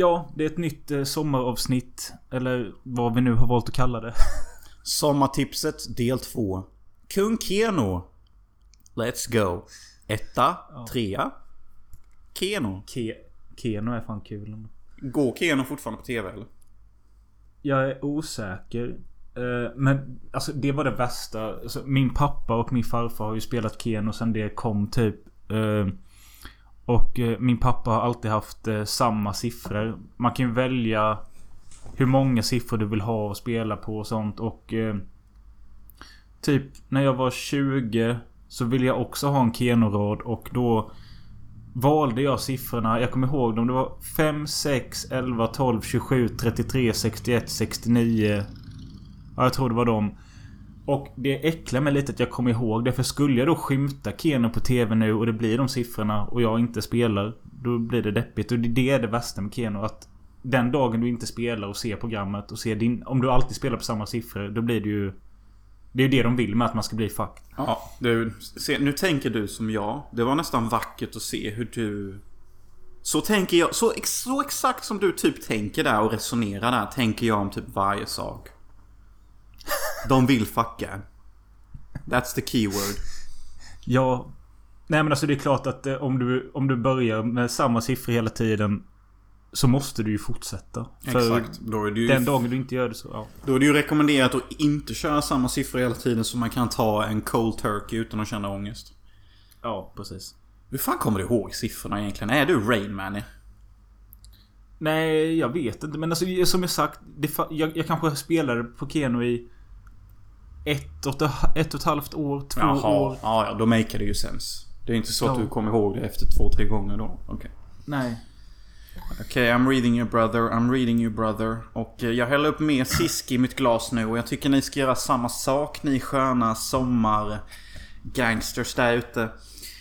Ja, det är ett nytt eh, sommaravsnitt. Eller vad vi nu har valt att kalla det. Sommartipset del 2. Kung Keno. Let's go. Etta, trea. Keno. Ke Keno är fan kul. Går Keno fortfarande på TV eller? Jag är osäker. Eh, Men alltså det var det värsta. Alltså, min pappa och min farfar har ju spelat Keno sen det kom typ. Och eh, min pappa har alltid haft eh, samma siffror. Man kan ju välja hur många siffror du vill ha och spela på och sånt och... Eh, typ när jag var 20 så ville jag också ha en Keno-rad och då valde jag siffrorna. Jag kommer ihåg dem. Det var 5, 6, 11, 12, 27, 33, 61, 69. Ja, jag tror det var dem. Och det äcklar mig lite att jag kommer ihåg det. För skulle jag då skymta Keno på TV nu och det blir de siffrorna och jag inte spelar. Då blir det deppigt. Och det är det värsta med Keno. Att den dagen du inte spelar och ser programmet och ser din... Om du alltid spelar på samma siffror. Då blir det ju... Det är ju det de vill med att man ska bli fucked. Ja, du, se, nu tänker du som jag. Det var nästan vackert att se hur du... Så tänker jag, så, ex, så exakt som du typ tänker där och resonerar där, tänker jag om typ varje sak. De vill fucka. That's the keyword. Ja. Nej men alltså det är klart att eh, om du, om du börjar med samma siffror hela tiden. Så måste du ju fortsätta. För Exakt. Då är, det ju, den dagen du inte gör det så, ja. då är det ju rekommenderat att inte köra samma siffror hela tiden så man kan ta en cold turkey utan att känna ångest. Ja, precis. Hur fan kommer du ihåg siffrorna egentligen? Är du Rain Man? Nej, jag vet inte. Men alltså som jag sagt. Det, jag, jag kanske spelade på Keno i ett och, ett, och ett halvt år, två år. Ja, ja, då maker det ju sens. Det är inte så att du kommer ihåg det efter två, tre gånger då. Okej. Nej. Okej, I'm reading you brother, I'm reading you brother. Och eh, jag häller upp mer sisk i mitt glas nu och jag tycker ni ska göra samma sak ni sköna sommar-gangsters där ute.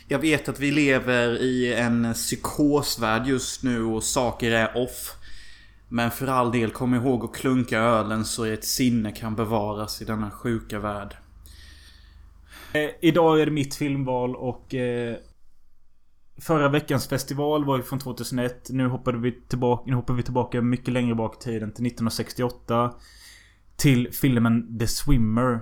Jag vet att vi lever i en psykosvärld just nu och saker är off. Men för all del, kom ihåg att klunka ölen så ert sinne kan bevaras i denna sjuka värld. Eh, idag är det mitt filmval och... Eh, förra veckans festival var ju från 2001. Nu hoppade vi tillbaka, nu hoppar vi tillbaka mycket längre bak i tiden till 1968. Till filmen The Swimmer.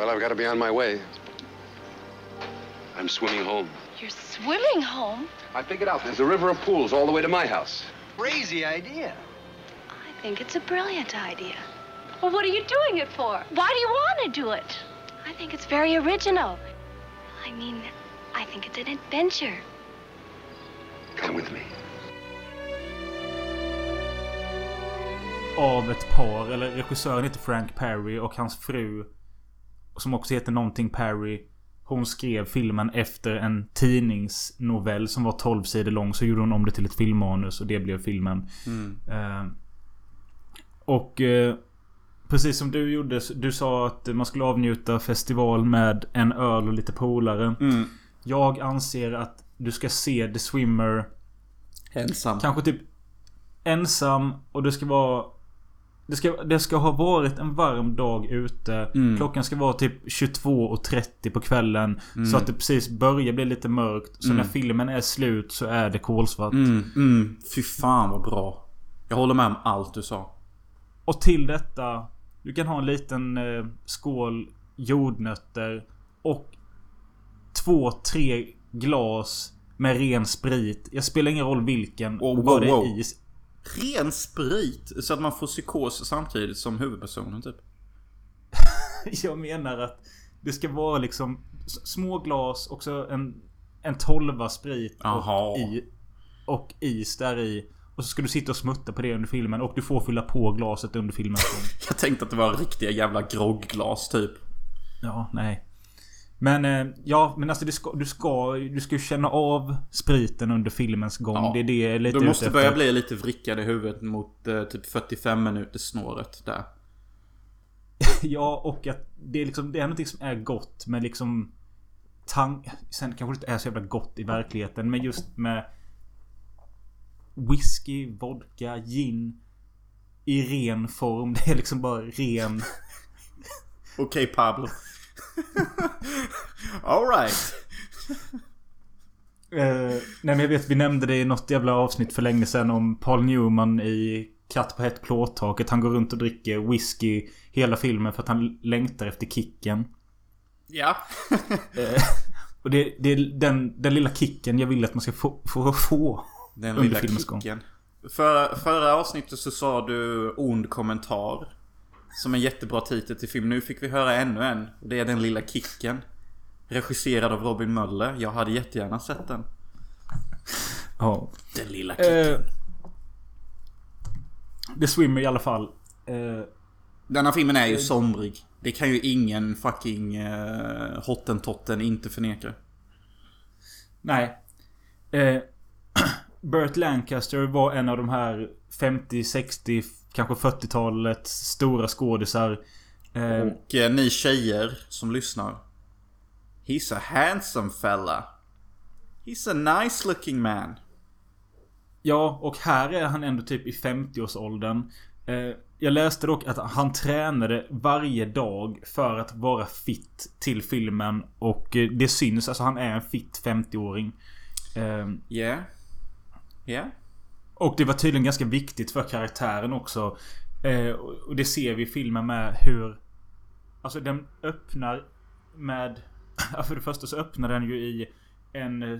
Well, I've got to be on my way. I'm swimming home. You're swimming home? I figured out there's a river of pools all the way to my house. Crazy idea. I think it's a brilliant idea. Well, what are you doing it for? Why do you want to do it? I think it's very original. I mean, I think it's an adventure. Come with me. Av ett par, eller regissören heter Frank Perry och hans fru. Som också heter någonting Perry. Hon skrev filmen efter en tidningsnovell som var 12 sidor lång. Så gjorde hon om det till ett filmmanus och det blev filmen. Eh, och eh, precis som du gjorde. Du sa att man skulle avnjuta festival med en öl och lite polare. Jag anser att du ska se The Swimmer Ensam. Kanske typ ensam och det ska vara det ska, det ska ha varit en varm dag ute. Klockan ska vara typ 22.30 på kvällen. Så att det precis börjar bli lite mörkt. Så när filmen är slut så är det kolsvart. Mm, mm. Fy fan vad bra. Jag håller med om allt du sa. Och till detta. Du kan ha en liten eh, skål jordnötter. Och två, tre glas med ren sprit. Jag spelar ingen roll vilken. Wow, och vad wow, det är wow. Ren sprit. Så att man får psykos samtidigt som huvudpersonen typ. Jag menar att det ska vara liksom små glas och så en, en tolva sprit och, i, och is där i. Och så ska du sitta och smutta på det under filmen och du får fylla på glaset under filmens gång. Jag tänkte att det var riktiga jävla grogglas typ. Ja, nej. Men eh, ja, men alltså du ska, du ska du ska ju känna av spriten under filmens gång. Ja. Det är det lite Du måste börja bli lite vrickad i huvudet mot eh, typ 45 minuters snåret där. Ja, och att det är liksom Det är någonting som är gott med liksom tank... Sen kanske det inte är så jävla gott i verkligheten. Men just med... Whisky, vodka, gin. I ren form. Det är liksom bara ren... Okej Pablo. Alright. Eh, nej men jag vet vi nämnde det i något jävla avsnitt för länge sedan om Paul Newman i Katt på hett plåttaket. Han går runt och dricker whisky hela filmen för att han längtar efter kicken. Ja. Eh, och det, det är den, den lilla kicken jag vill att man ska få. få, få Den lilla filmens gång. kicken. Förra, förra avsnittet så sa du ond kommentar. Som en jättebra titel till film. Nu fick vi höra ännu en. Och det är Den lilla kicken. Regisserad av Robin Möller. Jag hade jättegärna sett den. Ja. Den lilla kicken. Eh, The Swimmer i alla fall. Eh, Denna filmen är ju somrig. Det kan ju ingen fucking uh, hottentotten inte förneka. nej. Eh, Burt Lancaster var en av de här 50, 60, kanske 40-talets stora skådisar. Eh, Och eh, ni tjejer som lyssnar. He's a handsome fella. He's a nice looking man. Ja, och här är han ändå typ i 50-årsåldern. Eh, jag läste dock att han tränade varje dag för att vara fit till filmen. Och eh, det syns. Alltså han är en fit 50-åring. Eh, Yeah. Yeah och det var tydligen ganska viktigt för karaktären också. Eh, och det ser vi i filmen med hur... Alltså den öppnar med... Ja, för det första så öppnar den ju i en... Eh,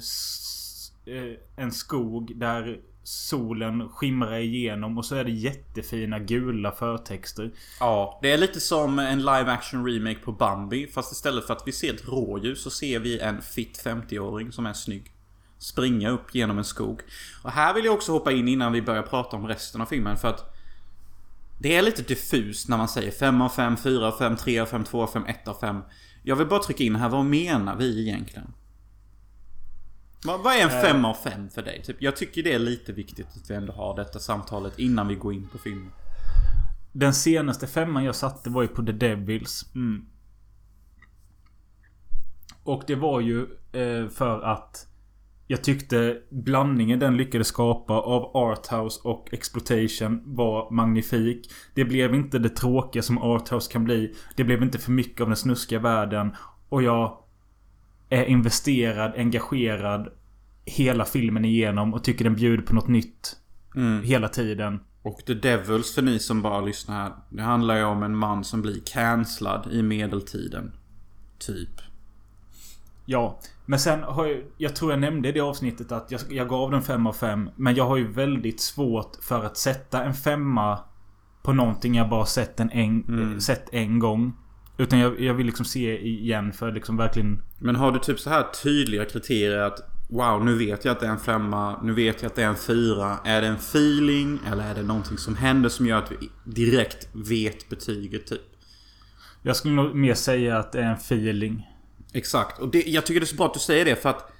en skog där solen skimrar igenom och så är det jättefina gula förtexter. Ja, det är lite som en live action remake på Bambi. Fast istället för att vi ser ett rådjur så ser vi en fit 50-åring som är snygg. Springa upp genom en skog. Och här vill jag också hoppa in innan vi börjar prata om resten av filmen för att det är lite diffust när man säger 5 av 5, 4 av 5, 3 av 5, 2 av 5, 1 av 5. Jag vill bara trycka in här, vad menar vi egentligen? Vad, vad är en 5 av 5 för dig? Typ, jag tycker det är lite viktigt att vi ändå har detta samtalet innan vi går in på filmen. Den senaste femman jag satte var ju på The Devils. Och det var ju eh, för att jag tyckte blandningen den lyckades skapa av arthouse och exploitation var magnifik. Det blev inte det tråkiga som arthouse kan bli. Det blev inte för mycket av den snuskiga världen. Och jag är investerad, engagerad hela filmen igenom och tycker den bjuder på något nytt. Hela tiden. Och The Devils för ni som bara lyssnar här. Det handlar ju om en man som blir cancellad i medeltiden. Typ. Ja, men sen har jag... Jag tror jag nämnde i det avsnittet att jag, jag gav den 5 av 5. Men jag har ju väldigt svårt för att sätta en femma på någonting jag bara sett en, en, sett en gång. Utan jag, jag vill liksom se igen för liksom verkligen... Men har du typ så här tydliga kriterier att Wow, nu vet jag att det är en femma. Nu vet jag att det är en fyra. Är det en feeling? Eller är det någonting som händer som gör att vi direkt vet betyget typ? Jag skulle nog mer säga att det är en feeling. Exakt. Och det, jag tycker det är så bra att du säger det för att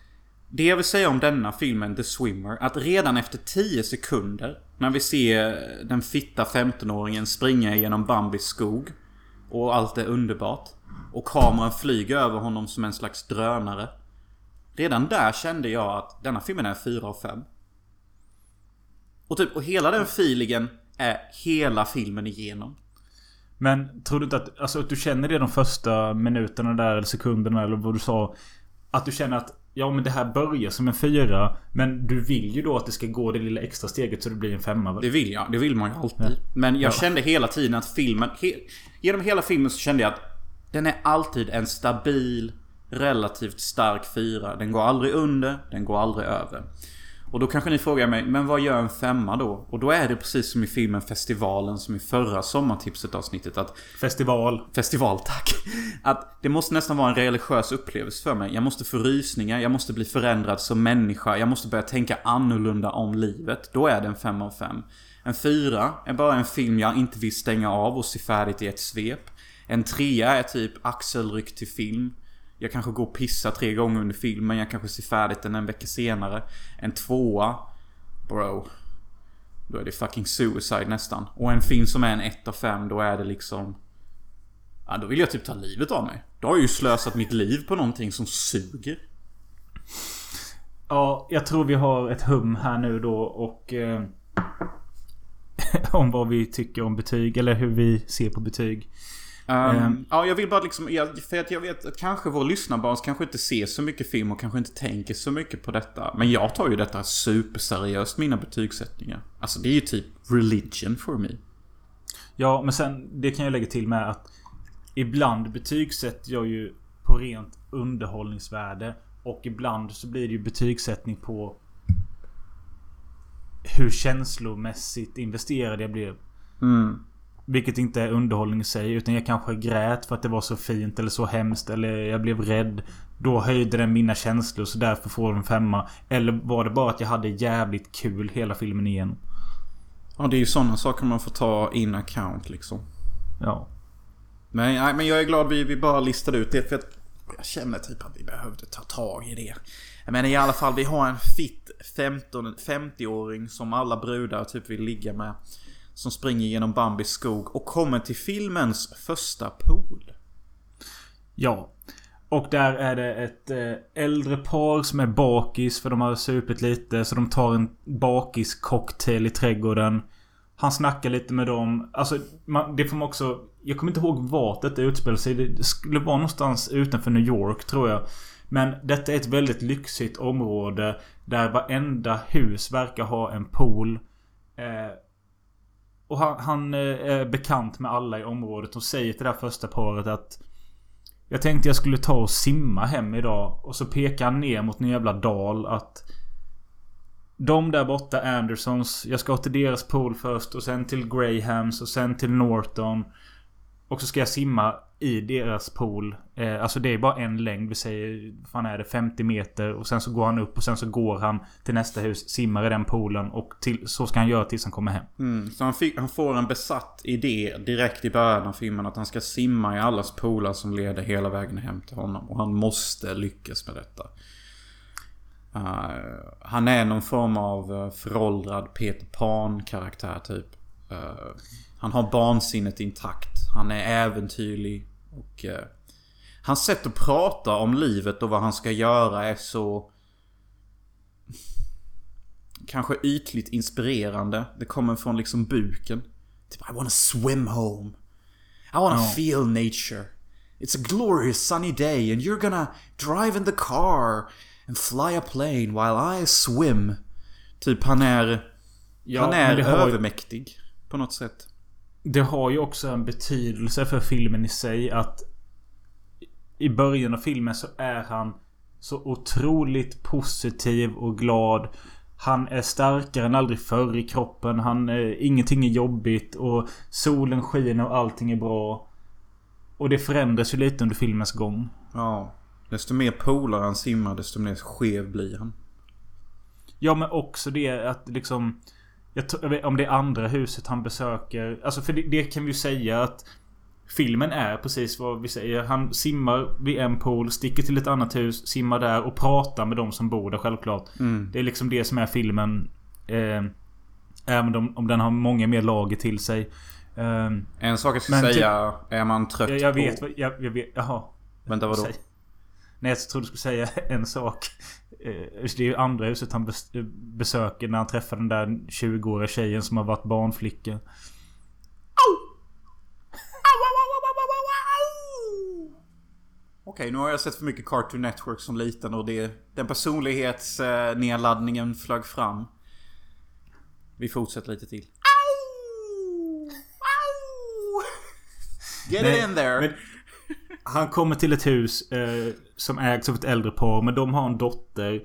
Det jag vill säga om denna filmen, The Swimmer, att redan efter 10 sekunder när vi ser den fitta 15-åringen springa genom Bambis skog och allt är underbart och kameran flyger över honom som en slags drönare. Redan där kände jag att denna filmen är 4 av 5. Och typ, och hela den feelingen är hela filmen igenom. Men tror du inte att, alltså, att du känner det de första minuterna där eller sekunderna eller vad du sa? Att du känner att Ja men det här börjar som en fyra Men du vill ju då att det ska gå det lilla extra steget så det blir en femma väl? Det vill jag. Det vill man ju alltid. Men jag Ja. kände hela tiden att filmen... He, genom hela filmen så kände jag att den är alltid en stabil, relativt stark fyra. Den går aldrig under, den går aldrig över. Och då kanske ni frågar mig, men vad gör en femma då? Och då är det precis som i filmen Festivalen som i förra sommartipset avsnittet att Festival Festival, tack. Att det måste nästan vara en religiös upplevelse för mig. Jag måste få rysningar, jag måste bli förändrad som människa, jag måste börja tänka annorlunda om livet. Då är det en 5 av 5. En 4 är bara en film jag inte vill stänga av och se färdigt i ett svep. En 3 är typ axelryck till film. Jag kanske går och pissar tre gånger under filmen, jag kanske ser färdigt den en vecka senare. En tvåa... Bro. Då är det fucking suicide nästan. Och en film som är en 1 av 5, då är det liksom... Ja, då vill jag typ ta livet av mig. Då har jag ju slösat mitt liv på någonting som suger. Ja, jag tror vi har ett hum här nu då och... Eh, om vad vi tycker om betyg eller hur vi ser på betyg. Um. Ja, jag vill bara liksom... För att jag vet att kanske vår lyssnarbas kanske inte ser så mycket film och kanske inte tänker så mycket på detta. Men jag tar ju detta superseriöst, mina betygssättningar. Alltså det är ju typ religion for me. Ja, men sen det kan jag lägga till med att ibland betygsätter jag ju på rent underhållningsvärde. Och ibland så blir det ju betygssättning på hur känslomässigt investerad jag blev. Mm. Vilket inte är underhållning i sig utan jag kanske grät för att det var så fint eller så hemskt eller jag blev rädd. Då höjde den mina känslor så därför får den en femma. Eller var det bara att jag hade jävligt kul hela filmen igen? Ja, det är ju sådana saker man får ta in account liksom. Ja. Men, nej, men jag är glad vi, vi bara listade ut det för att jag känner typ att vi behövde ta tag i det. Men i alla fall, vi har en fit 15, 50-åring som alla brudar typ vill ligga med. Som springer genom Bambis skog och kommer till filmens första pool. Ja. Och där är det ett eh, äldre par som är bakis för de har supit lite. Så de tar en bakiscocktail i trädgården. Han snackar lite med dem. Alltså, man, det får man också... Jag kommer inte ihåg vart detta utspelar sig. Det skulle vara någonstans utanför New York, tror jag. Men detta är ett väldigt lyxigt område. Där varenda hus verkar ha en pool. Eh, och han, han eh, är bekant med alla i området och säger till det där första paret att Jag tänkte jag skulle ta och simma hem idag. Och så pekar han ner mot en jävla dal att De där borta Andersons. Jag ska till deras pool först och sen till Grahams och sen till Norton. Och så ska jag simma i deras pool. Eh, alltså det är bara en längd. Vi säger, vad fan är det? 50 meter. Och sen så går han upp och sen så går han till nästa hus. Simmar i den poolen. Och till, så ska han göra tills han kommer hem. Mm, så han, fick, han får en besatt idé direkt i början av filmen att han ska simma i allas poolar som leder hela vägen hem till honom. Och han måste lyckas med detta. Uh, han är någon form av eh, föråldrad Peter Pan-karaktär typ. Uh, han har barnsinnet intakt. Han är äventyrlig. Och uh, hans sätt att prata om livet och vad han ska göra är så... Kanske ytligt inspirerande. Det kommer från liksom buken. Typ I wanna swim home. I wanna Ja. feel nature. It's a glorious sunny day and you're gonna drive in the car and fly a plane while I swim. Typ han är... Ja, han är ju- övermäktig. På något sätt. Det har ju också en betydelse för filmen i sig att I början av filmen så är han Så otroligt positiv och glad Han är starkare än aldrig förr i kroppen. Han, eh, ingenting är jobbigt och solen skiner och allting är bra. Och det förändras ju lite under filmens gång. Ja. Desto mer polare han simmar desto mer skev blir han. Ja men också det att liksom jag vet, Om det är andra huset han besöker. Alltså för det, det kan vi ju säga att Filmen är precis vad vi säger. Han simmar vid en pool, sticker till ett annat hus, simmar där och pratar med de som bor där självklart. Det är liksom det som är filmen. Eh, även om, om den har många mer lager till sig. Eh, En sak jag ska Men typ- säga är man trött jag, jag på... vet, vad- jag, jag vet, jaha. Vänta vadå? Säg. Nej jag trodde du skulle säga en sak. Eh, Det är ju andra huset han bes- besöker när han träffar den där 20-åriga tjejen som har varit barnflicka. Okej, nu har jag sett för mycket Cartoon Network som liten och det, den personlighetsnedladdningen flög fram. Vi fortsätter lite till. Get Nej, it in there! men- Han kommer till ett hus eh, som ägs av ett äldre par. Men de har en dotter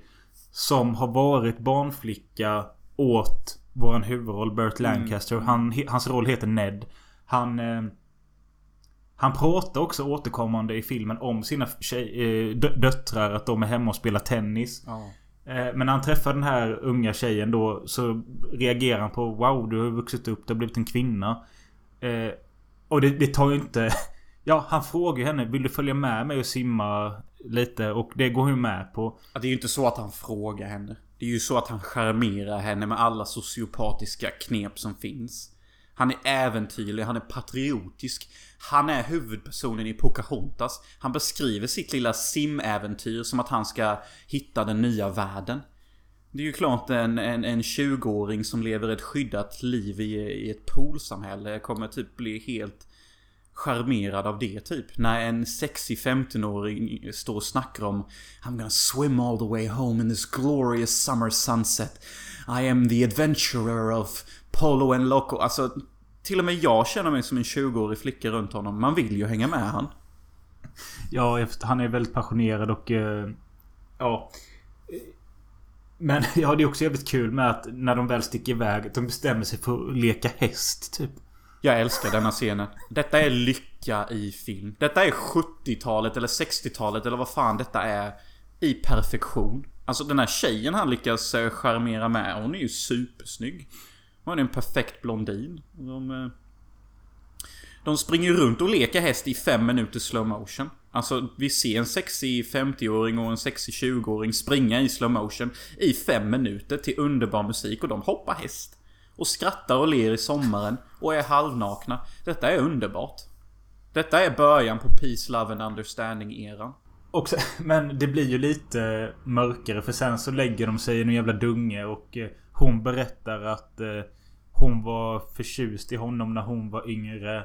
som har varit barnflicka åt våran huvudroll Burt Lancaster. Han, he- hans roll heter Ned. Han... Eh, han pratar också återkommande i filmen om sina tjej, eh, dö- döttrar. Att de är hemma och spelar tennis. Ja. Eh, Men när han träffar den här unga tjejen då så reagerar han på Wow, du har vuxit upp, du har blivit en kvinna. Eh, och det, det tar ju inte... Ja, han frågar ju henne Vill du följa med mig och simma lite? Och det går hon med på. Ja, Det är ju inte så att han frågar henne. Det är ju så att han charmerar henne med alla sociopatiska knep som finns. Han är äventyrlig, han är patriotisk. Han är huvudpersonen i Pocahontas. Han beskriver sitt lilla simäventyr som att han ska hitta den nya världen. Det är ju klart en, en, en 20-åring som lever ett skyddat liv i, i ett poolsamhälle kommer typ bli helt charmerad av det typ. När en sexig 15-åring står och snackar om I'm gonna swim all the way home in this glorious summer sunset. I am the adventurer of Polo and Loco. Alltså, till och med jag känner mig som en 20-årig flicka runt honom. Man vill ju hänga med han. Ja, han är väldigt passionerad och... Eh, ja. Men ja, det är också jävligt kul med att när de väl sticker iväg, att de bestämmer sig för att leka häst, typ. Jag älskar denna scenen. Detta är lycka i film. Detta är 70-talet eller 60-talet eller vad fan detta är. I perfektion. Alltså den här tjejen han lyckas eh, charmera med, hon är ju supersnygg. Hon är en perfekt blondin. De, eh, de springer runt och leker häst i fem minuter slow motion. Alltså vi ser en sexig 50-åring och en sexig 20-åring springa i slow motion i fem minuter till underbar musik och de hoppar häst. Och skrattar och ler i sommaren och är halvnakna. Detta är underbart. Detta är början på Peace, Love and Understanding-eran. Men det blir ju lite mörkare för sen så lägger de sig i en jävla dunge och eh, hon berättar att eh, hon var förtjust i honom när hon var yngre.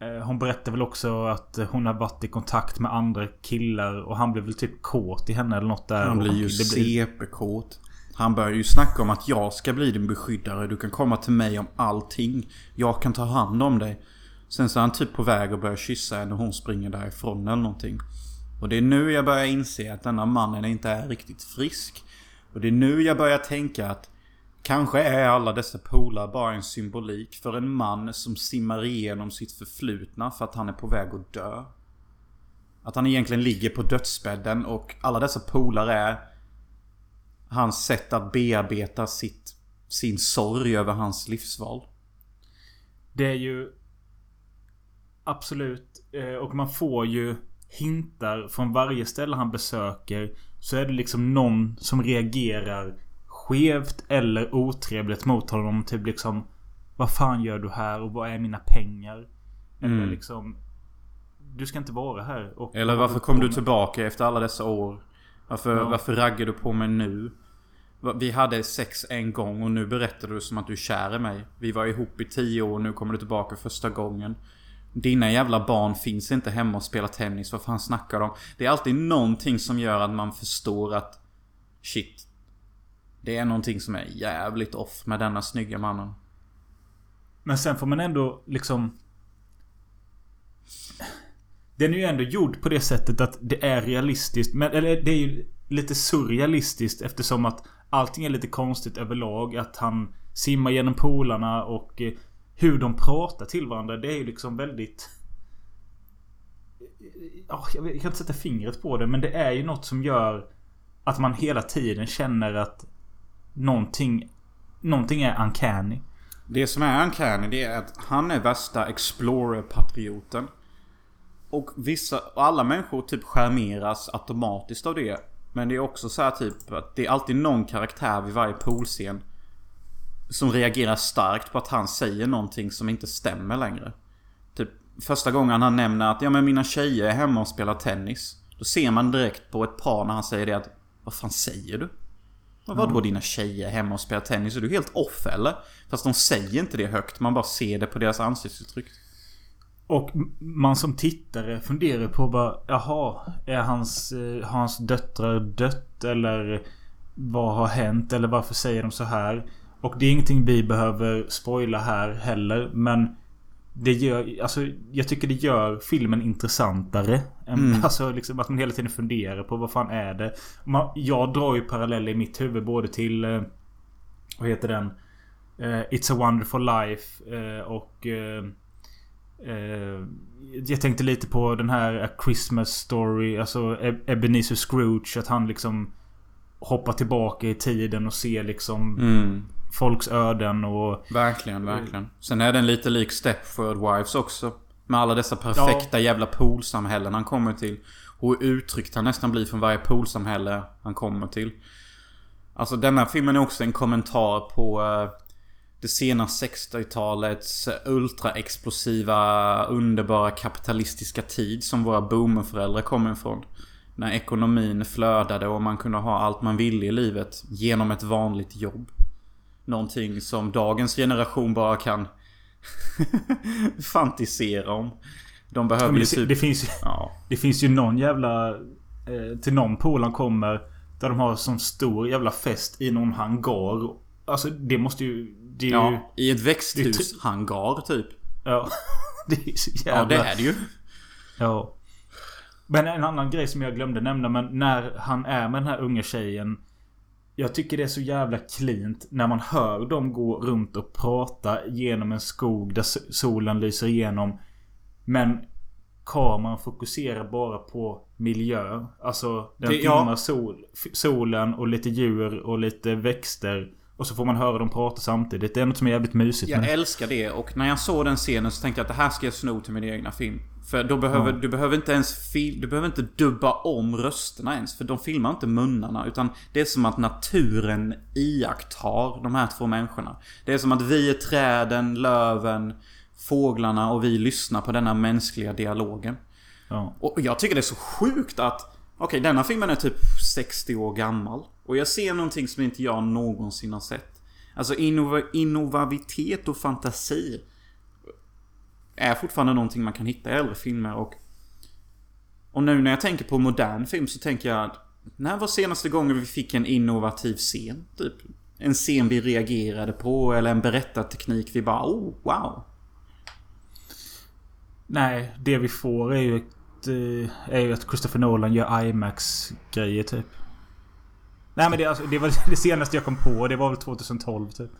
Eh, hon berättar väl också att hon har varit i kontakt med andra killar och han blev väl typ kåt i henne eller något där. Han blir ju CP-kåt. Han börjar ju snacka om att jag ska bli din beskyddare. Du kan komma till mig om allting. Jag kan ta hand om dig. Sen så är han typ på väg att börja kyssa henne och hon springer därifrån eller någonting. Och det är nu jag börjar inse att denna mannen inte är riktigt frisk. Och det är nu jag börjar tänka att Kanske är alla dessa polar bara en symbolik för en man som simmar igenom sitt förflutna för att han är på väg att dö. Att han egentligen ligger på dödsbädden och alla dessa polar är hans sätt att bearbeta sitt, sin sorg över hans livsval. Det är ju... Absolut. eh, Och man får ju hintar från varje ställe han besöker. Så är det liksom någon som reagerar skevt eller otrevligt mot honom. Typ liksom... Vad fan gör du här och vad är mina pengar? Eller Mm. liksom... Du ska inte vara här. Eller varför kom du tillbaka efter alla dessa år? Varför, Ja. varför raggar du på mig nu? Vi hade sex en gång och nu berättar du som att du är kär i mig. Vi var ihop i tio år och nu kommer du tillbaka första gången. Dina jävla barn finns inte hemma och spelar tennis. Vad fan snackar de? Det är alltid någonting som gör att man förstår att... Shit. Det är någonting som är jävligt off med denna snygga mannen. Men sen får man ändå liksom... Den är ju ändå gjord på det sättet att det är realistiskt. Men, eller det är ju lite surrealistiskt eftersom att allting är lite konstigt överlag. Att han simmar genom polarna och eh, hur de pratar till varandra. Det är ju liksom väldigt... Eh, ah, jag jag kan inte sätta fingret på det men det är ju något som gör att man hela tiden känner att någonting... Någonting är uncanny. Det som är uncanny det är att han är värsta Explorer-patrioten. Och vissa, och alla människor typ charmeras automatiskt av det. Men det är också så här typ att det är alltid någon karaktär vid varje poolscen. Som reagerar starkt på att han säger någonting som inte stämmer längre. Typ första gången han nämner att ja men mina tjejer är hemma och spelar tennis. Då ser man direkt på ett par när han säger det att Vad fan säger du? Vad vadå dina tjejer hemma och spelar tennis? Är du helt off eller? Fast de säger inte det högt. Man bara ser det på deras ansiktsuttryck. Och man som tittare funderar på bara Jaha, är hans, eh, har hans döttrar dött? Eller vad har hänt? Eller varför säger de så här? Och det är ingenting vi behöver spoila här heller. Men det gör, alltså jag tycker det gör filmen intressantare. Mm. Alltså liksom att man hela tiden funderar på vad fan är det? Man, jag drar ju paralleller i mitt huvud både till... eh, Vad heter den? Eh, It's a wonderful life eh, och... eh, Eh, jag tänkte lite på den här A Christmas Story. Alltså Eb- Ebenezer Scrooge. Att han liksom hoppar tillbaka i tiden och ser liksom Mm. folks öden och... Verkligen, verkligen. Sen är den lite lik Stepford Wives också. Med alla dessa perfekta jävla poolsamhällen han kommer till. Och hur uttryckt han nästan blir från varje poolsamhälle han kommer till. Alltså denna filmen är också en kommentar på... det sena 60-talets ultraexplosiva, underbara kapitalistiska tid som våra boomerföräldrar kommer ifrån. När ekonomin flödade och man kunde ha allt man ville i livet genom ett vanligt jobb. Någonting som dagens generation bara kan fantisera om. De behöver ju det, typ... det, finns, Ja. det finns ju någon jävla... Eh, till någon polaren kommer. Där de har sån stor jävla fest i någon hangar. Alltså det måste ju... Det är ju... ja. I ett växthushangar typ. Ja. det är så jävla... Ja, det är det ju. Ja. Men en annan grej som jag glömde nämna. Men när han är med den här unga tjejen. Jag tycker det är så jävla cleant när man hör dem gå runt och prata genom en skog där solen lyser igenom. Men kameran fokuserar bara på miljö. Alltså den Det- ja. sol, solen och lite djur och lite växter. Och så får man höra dem prata samtidigt. Det är något som är jävligt mysigt. Jag men- älskar det och när jag såg den scenen så tänkte jag att det här ska jag sno till min egna film. För då behöver, Ja. du behöver inte ens fil, du behöver inte dubba om rösterna ens. För de filmar inte munnarna. Utan det är som att naturen iakttar de här två människorna. Det är som att vi är träden, löven, fåglarna och vi lyssnar på denna mänskliga dialogen. Ja. Och jag tycker det är så sjukt att... Okej, denna filmen är typ 60 år gammal. Och jag ser någonting som inte jag någonsin har sett. Alltså innova innovavitet och fantasi är fortfarande någonting man kan hitta i äldre filmer och... Och nu när jag tänker på modern film så tänker jag... att När var senaste gången vi fick en innovativ scen? Typ. En scen vi reagerade på eller en berättarteknik vi bara oh, wow. Nej, det vi får är ju ett, eh, är ju att Christopher Nolan gör IMAX-grejer typ. Nej men det, alltså, det var det senaste jag kom på. Det var väl 2012 typ.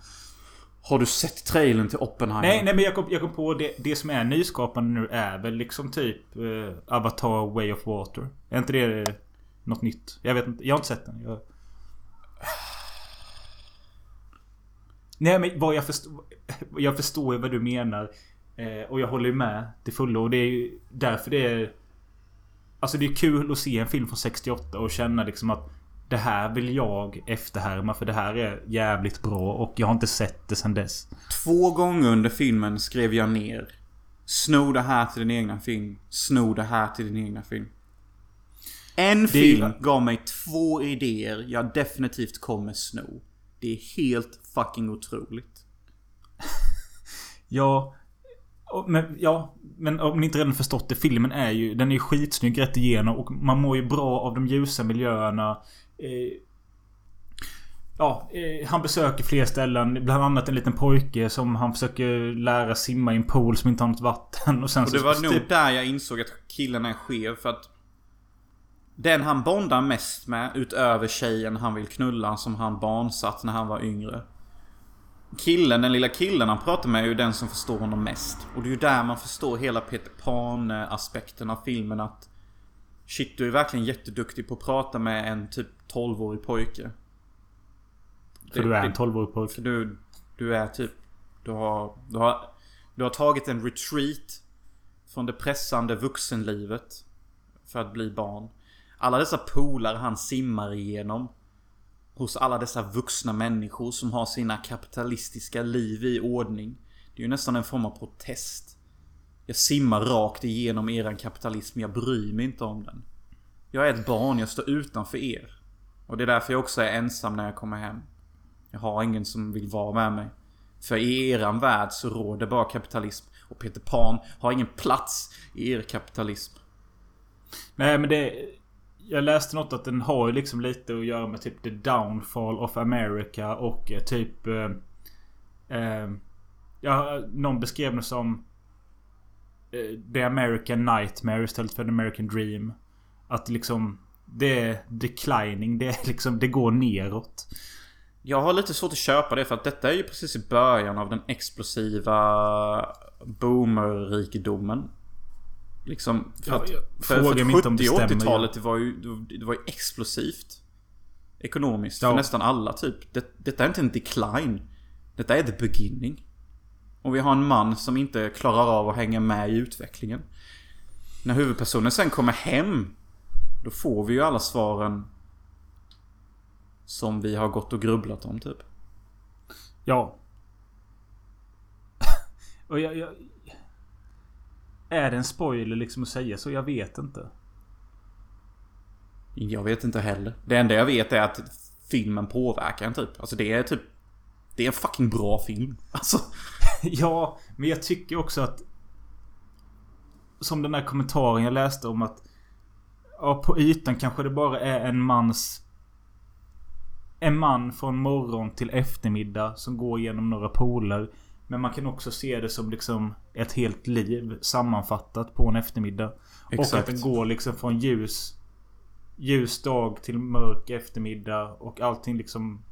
Har du sett trailern till Oppenheimer? Nej, nej men jag kom, jag kom på det, det som är nyskapande nu är väl liksom typ eh, Avatar Way of Water. Är inte det eh, något nytt? Jag vet inte. Jag har inte sett den. Jag... Nej men vad jag förstår... Jag förstår ju vad du menar. Eh, och jag håller ju med till fullo. Och det är ju därför det är... Alltså det är kul att se en film från 68 och känna liksom att det här vill jag efterhärma för det här är jävligt bra och jag har inte sett det sen dess. Två gånger under filmen skrev jag ner Sno det här till din egna film. Sno det här till din egna film. En Det är- film gav mig två idéer jag definitivt kommer sno. Det är helt fucking otroligt. Ja. Men, ja, men om ni inte redan förstått det. Filmen är ju... Den är ju skitsnygg rätt igenom och man mår ju bra av de ljusa miljöerna. Eh, ja, eh, han besöker fler ställen. Bland annat en liten pojke som han försöker lära simma i en pool som inte har något vatten. Och sen Och det så... var nog där jag insåg att killen är skev för att Den han bondar mest med utöver tjejen han vill knulla som han barnsatt när han var yngre Killen, den lilla killen han pratar med är ju den som förstår honom mest. Och det är ju där man förstår hela Peter Pan aspekten av filmen att Shit, du är verkligen jätteduktig på att prata med en typ 12-årig pojke. För du är en 12-årig pojke. Du, du är typ... Du har, du har... Du har tagit en retreat från det pressande vuxenlivet. För att bli barn. Alla dessa polar han simmar igenom. Hos alla dessa vuxna människor som har sina kapitalistiska liv i ordning. Det är ju nästan en form av protest. Jag simmar rakt igenom eran kapitalism, jag bryr mig inte om den. Jag är ett barn, jag står utanför er. Och det är därför jag också är ensam när jag kommer hem. Jag har ingen som vill vara med mig. För i eran värld så råder bara kapitalism. Och Peter Pan har ingen plats i er kapitalism. Nej men det... Jag läste något att den har ju liksom lite att göra med typ the downfall of America och eh, typ... Eh, eh, ja, någon beskrev det som... Eh, the American Nightmare istället för the American Dream. Att liksom... Det är declining. Det är liksom... Det går neråt. Jag har lite svårt att köpa det för att detta är ju precis i början av den explosiva boomer-rikedomen. Liksom, för Ja, att, jag- för, för det 70 och stämmer, 80-talet det var ju, det var ju explosivt. Ekonomiskt Ja. för nästan alla typ. Det, detta är inte en decline. Detta är the beginning. Och vi har en man som inte klarar av att hänga med i utvecklingen. När huvudpersonen sen kommer hem. Då får vi ju alla svaren. Som vi har gått och grubblat om typ. Ja. Och jag, jag... Är det en spoiler liksom att säga så? Jag vet inte. Jag vet inte heller. Det enda jag vet är att filmen påverkar en typ. Alltså det är typ... Det är en fucking bra film. Alltså. ja, men jag tycker också att... Som den där kommentaren jag läste om att... Ja, på ytan kanske det bara är en mans... En man från morgon till eftermiddag som går igenom några poler. Men man kan också se det som liksom ett helt liv sammanfattat på en eftermiddag. Exakt. Och att det går liksom från ljus ljus dag till mörk eftermiddag och allting liksom...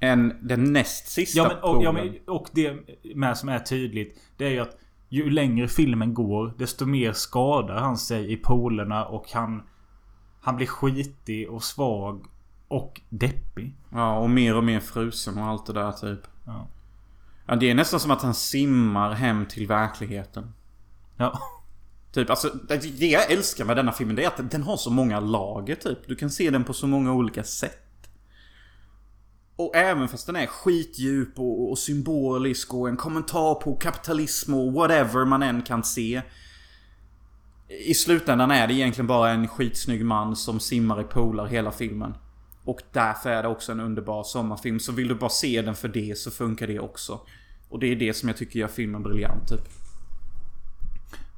En, den näst sista Ja men, och, ja, men, och det med som är tydligt. Det är ju att ju längre filmen går desto mer skadar han sig i polerna och han... Han blir skitig och svag. Och deppig. Ja, och mer och mer frusen och allt det där typ. Ja. Ja, det är nästan som att han simmar hem till verkligheten. Ja. Typ, alltså det jag älskar med denna filmen det är att den har så många lager typ. Du kan se den på så många olika sätt. Och även fast den är skitdjup och, och symbolisk och en kommentar på kapitalism och whatever man än kan se. I slutändan är det egentligen bara en skitsnygg man som simmar i poolar hela filmen. Och därför är det också en underbar sommarfilm. Så vill du bara se den för det så funkar det också. Och det är det som jag tycker gör filmen briljant typ.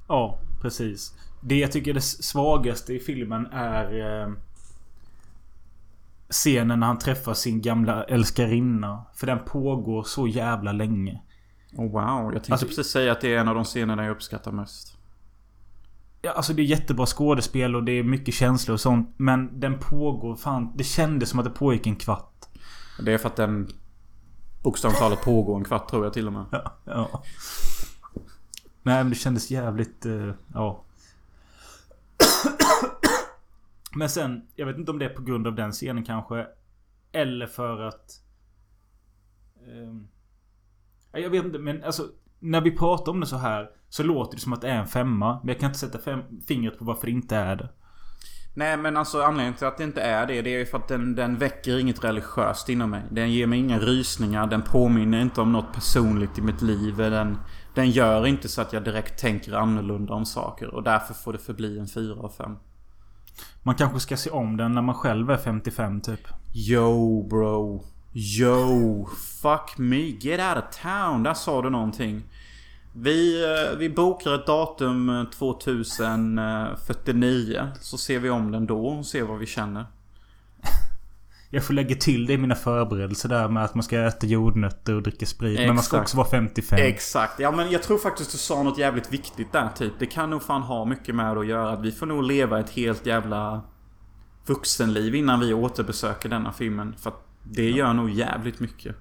Ja, precis. Det jag tycker är det svagaste i filmen är... Eh, scenen när han träffar sin gamla älskarinna. För den pågår så jävla länge. Oh, wow, jag tänkte Alltså- precis säga att det är en av de scenerna jag uppskattar mest. Ja, alltså det är jättebra skådespel och det är mycket känslor och sånt. Men den pågår fan... Det kändes som att det pågick en kvart. Det är för att den bokstavligt talat pågår en kvart tror jag till och med. Ja. ja. Nej men det kändes jävligt... eh, ja. Men sen, jag vet inte om det är på grund av den scenen kanske. Eller för att... Eh, jag vet inte men alltså... När vi pratar om det så här så låter det som att det är en femma. Men jag kan inte sätta fem, fingret på varför det inte är det. Nej men alltså anledningen till att det inte är det, det är för att den, den väcker inget religiöst inom mig. Den ger mig inga rysningar, den påminner inte om något personligt i mitt liv. Den, den gör inte så att jag direkt tänker annorlunda om saker. Och därför får det förbli en fyra av fem. Man kanske ska se om den när man själv är 55 typ. Yo bro. Yo. Fuck me. Get out of town. Där sa du någonting. Vi, eh, vi bokar ett datum eh, 2049. Eh, Så ser vi om den då och ser vad vi känner. Jag får lägga till det i mina förberedelser där med att man ska äta jordnötter och dricka sprit. Men man ska Exakt. också vara 55. Exakt. Ja men jag tror faktiskt du sa något jävligt viktigt där typ. Det kan nog fan ha mycket med att göra. Vi får nog leva ett helt jävla vuxenliv innan vi återbesöker denna filmen. För att det gör nog jävligt mycket.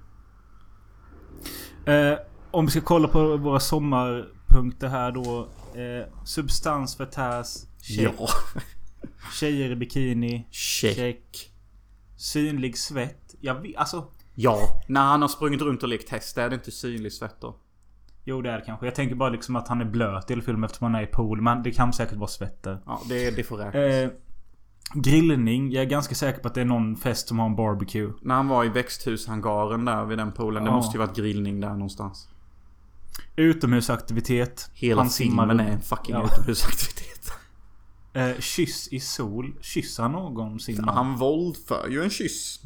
Eh, om vi ska kolla på våra sommarpunkter här då. Eh, substans förtärs. Check. Ja. Tjejer i bikini. Check. Check. Synlig svett. Jag vet, alltså. Ja. När han har sprungit runt och lekt häst är det inte synlig svett då. Jo det är det kanske. Jag tänker bara liksom att han är blöt i filmen eftersom han är i pool. Men det kan säkert vara svett där. Ja, det, det får räknas. Eh, grillning. Jag är ganska säker på att det är någon fest som har en barbecue. När han var i växthushangaren där vid den poolen. Det Ja. måste ju varit grillning där någonstans. Utomhusaktivitet. Hela Han simmar filmen runt. är en fucking Ja. utomhusaktivitet. Eh, kyss i sol. Kysser han någonsin någon? Han våldför ju en kyss.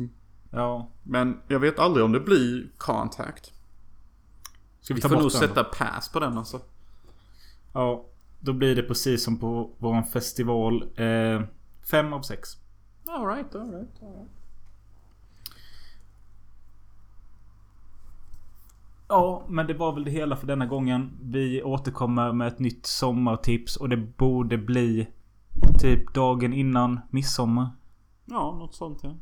Ja. Men jag vet aldrig om det blir contact. Ska vi Vi får nog den sätta pass på den alltså. Ja. Då blir det precis som på våran festival. Eh, fem av sex. Alright, alright, alright. Ja, men det var väl det hela för denna gången. Vi återkommer med ett nytt sommartips och det borde bli typ dagen innan midsommar. Ja, något sånt ja.